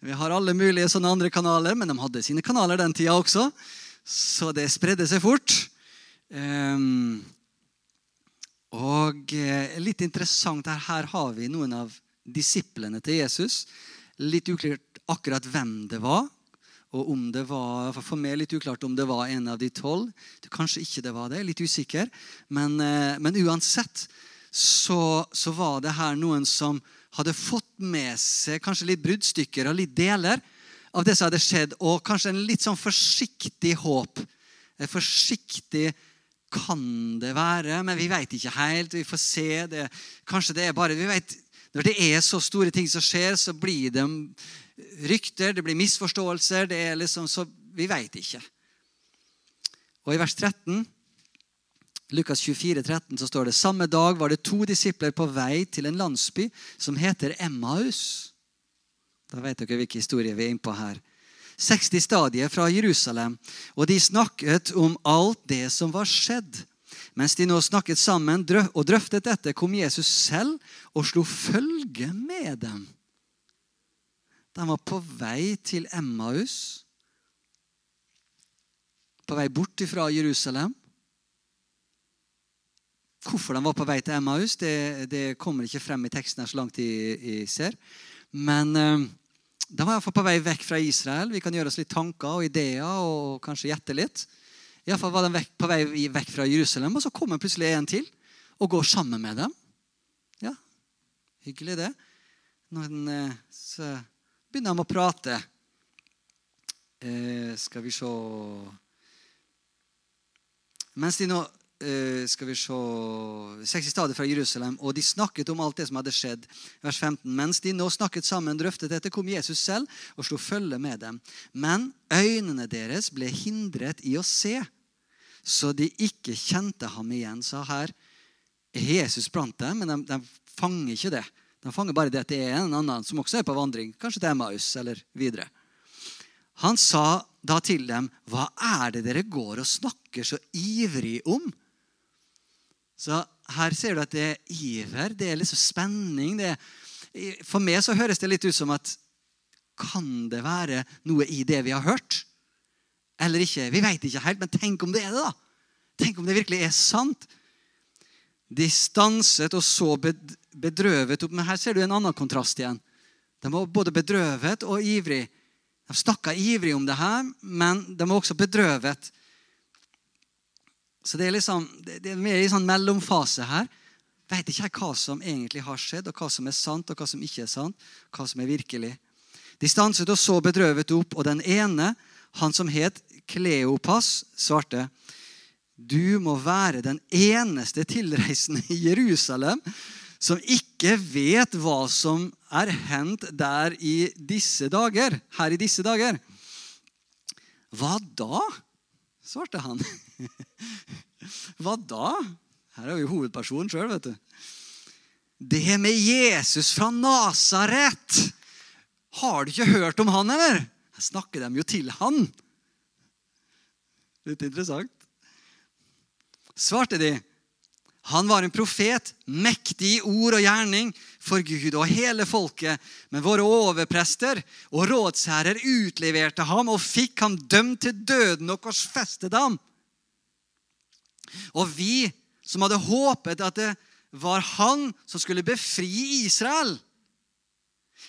vi har alle mulige sånne andre kanaler. Men de hadde sine kanaler den tida også, så det spredde seg fort. Um, og eh, litt interessant her, her har vi noen av disiplene til Jesus. Litt uklart akkurat hvem det var. Og om det var, For meg litt uklart om det var en av de tolv. Kanskje ikke det var det. Litt usikker. Men, eh, men uansett så, så, var det her noen som hadde fått med seg kanskje litt bruddstykker og litt deler av det som hadde skjedd, og kanskje en litt sånn forsiktig håp. Et forsiktig kan det være, men vi veit ikke helt. Vi får se. Det. Kanskje det er bare vi vet, Når det er så store ting som skjer, så blir det rykter, det blir misforståelser. det er liksom, så Vi veit ikke. Og i vers 13 Lukas 24, 13, så står det samme dag var det to disipler på vei til en landsby som heter Emmaus. Da vet dere hvilken historie vi er inne på her. 60 stadier fra Jerusalem, og de snakket om alt det som var skjedd. Mens de nå snakket sammen og drøftet dette, kom Jesus selv og slo følge med dem. De var på vei til Emmaus, på vei bort fra Jerusalem. Hvorfor de var på vei til Emmaus, det, det kommer ikke frem i teksten her så langt jeg, ser. Men uh, de var iallfall på vei vekk fra Israel. Vi kan gjøre oss litt tanker og ideer og kanskje gjette litt. Iallfall var de vekk, på vei vekk fra Jerusalem, og så kommer plutselig en til og går sammen med dem. Ja, hyggelig, det. Når uh, så begynner de å prate. Eh, skal vi se Mens de nå Eh, skal vi se 60 stader fra Jerusalem, og de snakket om alt det som hadde skjedd. Vers 15. Mens de nå snakket sammen, drøftet dette, kom Jesus selv og slo følge med dem. Men øynene deres ble hindret i å se, så de ikke kjente ham igjen. Så her er Jesus blant dem, men de, de fanger ikke det. De fanger bare det at det er en annen som også er på vandring, kanskje til Emmaus eller videre. Han sa da til dem, 'Hva er det dere går og snakker så ivrig om?' Så her ser du at det er iver, det er liksom spenning. Er, for meg så høres det litt ut som at kan det være noe i det vi har hørt? Eller ikke? Vi veit ikke helt, men tenk om det er det, da. Tenk om det virkelig er sant. De stanset og så bedrøvet opp. Men her ser du en annen kontrast igjen. De var både bedrøvet og ivrig. De snakka ivrig om det her, men de var også bedrøvet. Så det er liksom, det er mer i sånn mellomfase her. Vet ikke hva som egentlig har skjedd, og hva som er sant, og hva som ikke er sant. Hva som er virkelig. De stanset og så bedrøvet opp, og den ene, han som het Kleopas, svarte du må være den eneste tilreisende i Jerusalem som ikke vet hva som er hendt der i disse dager, her i disse dager. Hva da? Svarte han. Hva da? Her er jo hovedpersonen sjøl, vet du. Det med Jesus fra Nasaret. Har du ikke hørt om han, eller? Her snakker de jo til han. Litt interessant. Svarte de. Han var en profet, mektig i ord og gjerning for Gud og hele folket. Men våre overprester og rådsherrer utleverte ham og fikk ham dømt til døden og korsfestet ham. Og vi som hadde håpet at det var han som skulle befri Israel.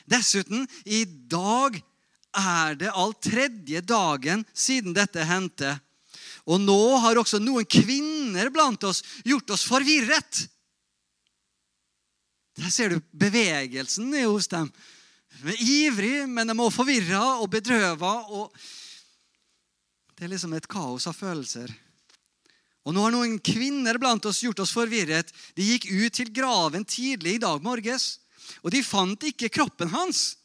Dessuten, i dag er det all tredje dagen siden dette hendte. Og nå har også noen kvinner blant oss gjort oss forvirret. Der ser du bevegelsen hos dem. De er ivrig, men de er også forvirra og bedrøva. Og det er liksom et kaos av følelser. Og nå har noen kvinner blant oss gjort oss forvirret. De gikk ut til graven tidlig i dag morges, og de fant ikke kroppen hans.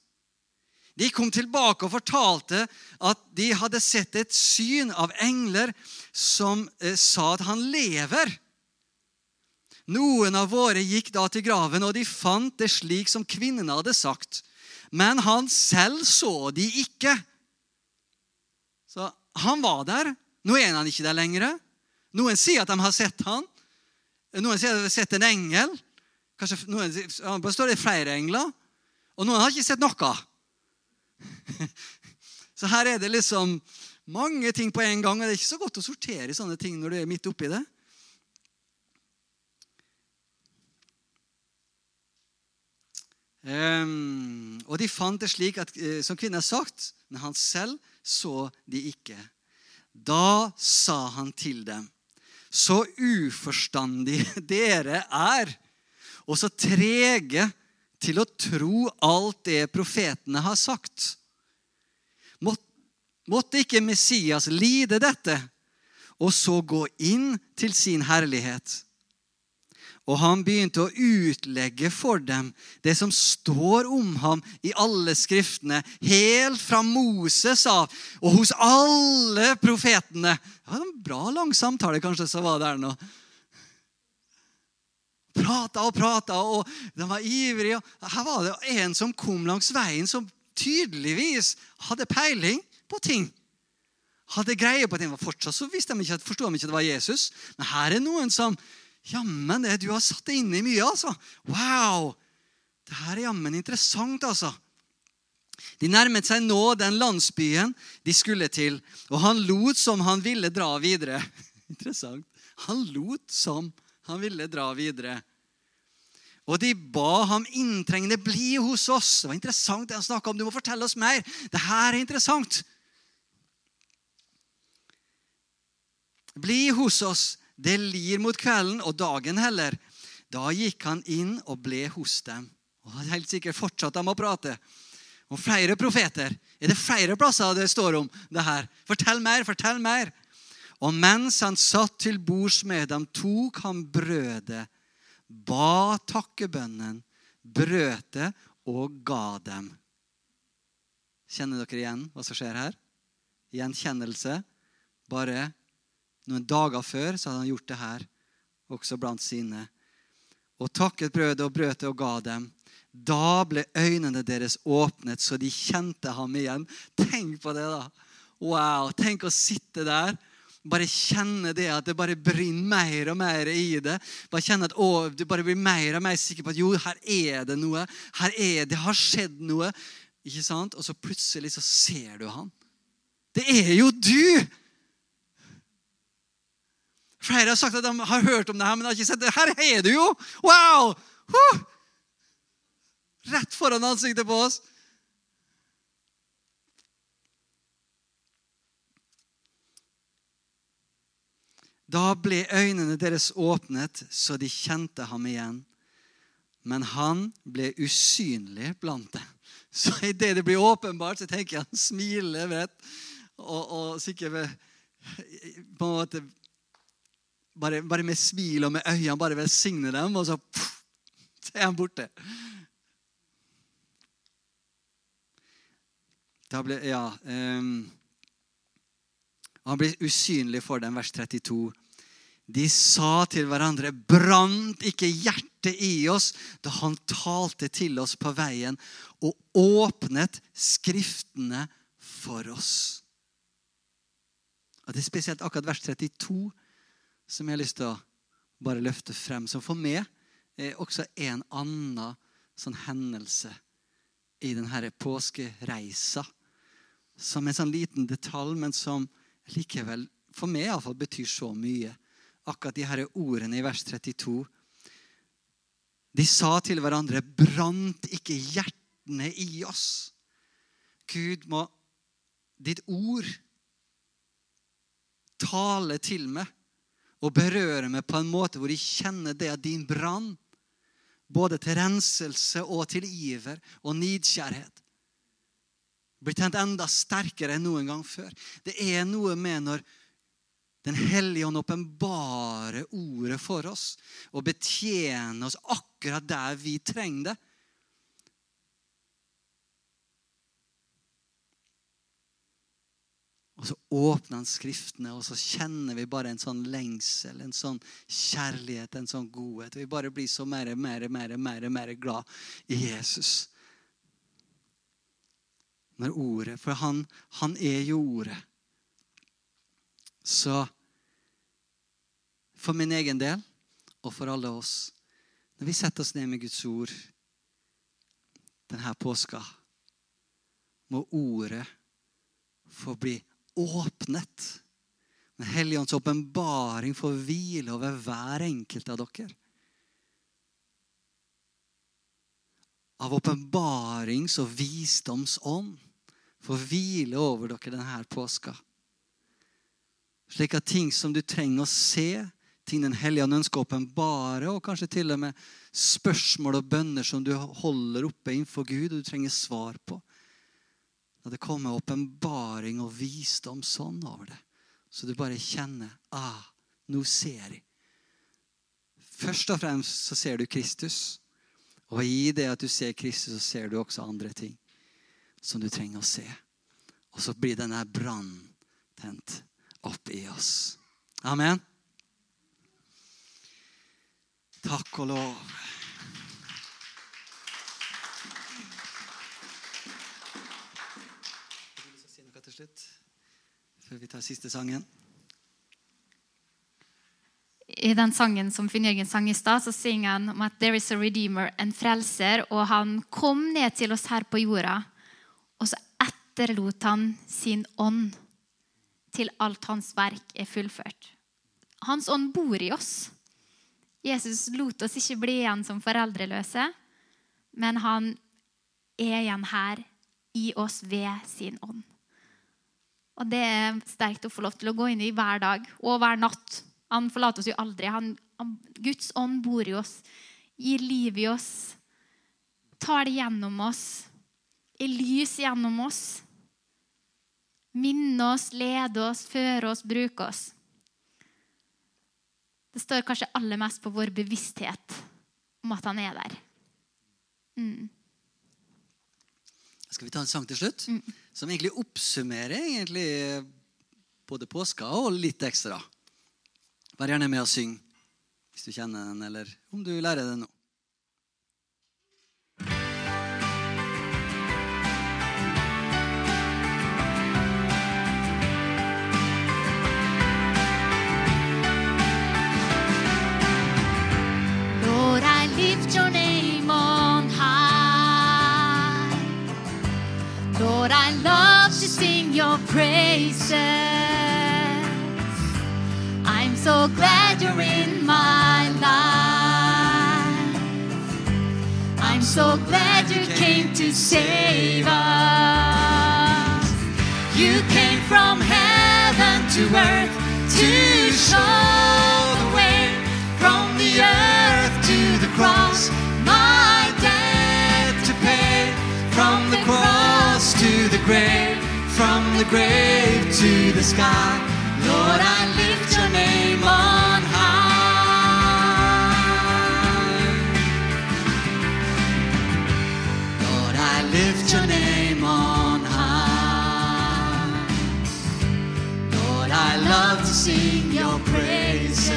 De kom tilbake og fortalte at de hadde sett et syn av engler som eh, sa at han lever. Noen av våre gikk da til graven, og de fant det slik som kvinnene hadde sagt. Men han selv så de ikke. Så han var der. Nå er han ikke der lenger. Noen sier at de har sett han. Noen sier at de har sett en engel. Kanskje noen, det flere engler, og noen har ikke sett noe. Så her er det liksom mange ting på en gang, og det er ikke så godt å sortere sånne ting når du er midt oppi det. Um, og de fant det slik at, eh, som kvinnen har sagt, men han selv så de ikke. Da sa han til dem, så uforstandige dere er, og så trege til å tro alt det profetene har sagt. Må- Måtte ikke Messias lide dette, og så gå inn til sin herlighet? Og han begynte å utlegge for dem det som står om ham i alle skriftene, helt fra Moses av og hos alle profetene. Det var en bra lang samtale kanskje som var der nå. Prata og prata, og de var ivrige. Her var det en som kom langs veien, som tydeligvis hadde peiling på ting. Hadde greie på ting. Fortsatt så visste de ikke, forsto de ikke at det var Jesus. Men her er noen som Jammen, det du har satt deg inn i mye, altså. Wow! Det her er jammen interessant, altså. De nærmet seg nå den landsbyen de skulle til, og han lot som han ville dra videre. Interessant. Han lot som han ville dra videre. Og de ba ham inntrengende bli hos oss. Det var interessant det han snakka om. Du må fortelle oss mer. Det her er interessant. Bli hos oss. Det lir mot kvelden, og dagen heller. Da gikk han inn og ble hos dem. Og helt sikkert fortsatte de å prate. Om flere profeter. Er det flere plasser det står om det her? Fortell mer, fortell mer. Og mens han satt til bords med dem, tok han brødet, ba takkebønnen, brøt det og ga dem. Kjenner dere igjen hva som skjer her? Gjenkjennelse. Bare noen dager før så hadde han gjort det her, også blant sine. Og takket brødet og brøt og ga dem. Da ble øynene deres åpnet, så de kjente ham igjen. Tenk på det, da. Wow, Tenk å sitte der. Bare kjenne det at det bare brenner mer og mer i det. Bare kjenne at å, Du bare blir mer og mer sikker på at jo, her er det noe. Her er det har skjedd noe. Ikke sant? Og så plutselig så ser du han. Det er jo du! Flere har sagt at de har hørt om det her, men de har ikke sett det. Her er du jo! Wow! Huh! Rett foran ansiktet på oss. Da ble øynene deres åpnet, så de kjente ham igjen. Men han ble usynlig blant dem. Så idet det blir åpenbart, så tenker jeg han smiler vet, Og, og sikkert på en måte bare, bare med smil og med øynene bare velsigne dem, og så, pff, så er han borte. Da ble, ja, ehm, Han blir usynlig for dem, vers 32. De sa til hverandre, brant ikke hjertet i oss da han talte til oss på veien og åpnet Skriftene for oss? Og Det er spesielt akkurat vers 32 som jeg har lyst til å bare løfte frem. Som for meg er også en annen sånn hendelse i denne påskereisa. Som en sånn liten detalj, men som likevel for meg iallfall betyr så mye. Akkurat de her ordene i vers 32. De sa til hverandre, brant ikke hjertene i oss? Gud, må ditt ord tale til meg og berøre meg på en måte hvor jeg kjenner det at din brann, både til renselse og til iver og nidkjærhet, blir tent enda sterkere enn noen gang før. Det er noe med når Den hellige ånd åpenbarer ordet for oss og betjener oss akkurat der vi trenger det. Og så åpner han Skriftene, og så kjenner vi bare en sånn lengsel, en sånn kjærlighet, en sånn godhet. Vi bare blir så mer, mer, mer, mer, mer glad i Jesus. Når ordet For han, han er jo ordet. Så for min egen del, og for alle oss, Når vi setter oss ned med Guds ord denne påska, må ordet få bli åpnet. Den hellige ånds åpenbaring får hvile over hver enkelt av dere. Av åpenbarings- og visdomsånd får hvile over dere denne påska. Slik at ting som du trenger å se, ting Den hellige ånd ønsker å åpenbare, og kanskje til og med spørsmål og bønner som du holder oppe innenfor Gud, og du trenger svar på. At det kommer åpenbaring og visdom sånn over det. Så du bare kjenner ah, nå ser jeg. Først og fremst så ser du Kristus. Og i det at du ser Kristus, så ser du også andre ting som du trenger å se. Og så blir denne brannen tent opp i oss. Amen. Takk og lov. Slutt? Før vi tar siste sangen. I den sangen som Finn Jørgen sang i stad, så synger han om at there is a redeemer, en frelser, og han kom ned til oss her på jorda, og så etterlot han sin ånd til alt hans verk er fullført. Hans ånd bor i oss. Jesus lot oss ikke bli igjen som foreldreløse, men han er igjen her i oss ved sin ånd. Og det er sterkt å få lov til å gå inn i hver dag og hver natt. Han forlater oss jo aldri. Han, han, Guds ånd bor i oss, gir liv i oss, tar det gjennom oss, er lys gjennom oss. Minne oss, lede oss, føre oss, bruke oss. Det står kanskje aller mest på vår bevissthet om at han er der. Mm. Skal vi ta en sang til slutt? Mm. Som egentlig oppsummerer egentlig både påska og litt ekstra. Vær gjerne med og syng hvis du kjenner den, eller om du lærer den nå. Praises. I'm so glad you're in my life. I'm so glad you came to save us. You came from heaven to earth to show the way from the earth to the cross. My debt to pay From the cross to the grave, from the grave to the sky. Lord, I lift your name on high. Lord, I lift your name on high. Lord, I love to sing your praises.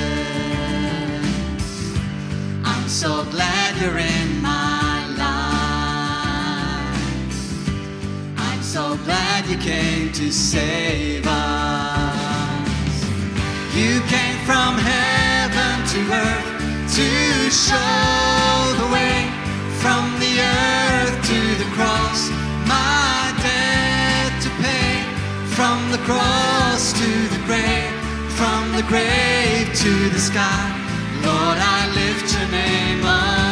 I'm so glad you're in my so glad you came to save us. You came from heaven to earth to show the way from the earth to the cross. My debt to pay from the cross to the grave, from the grave to the sky. Lord, I lift your name on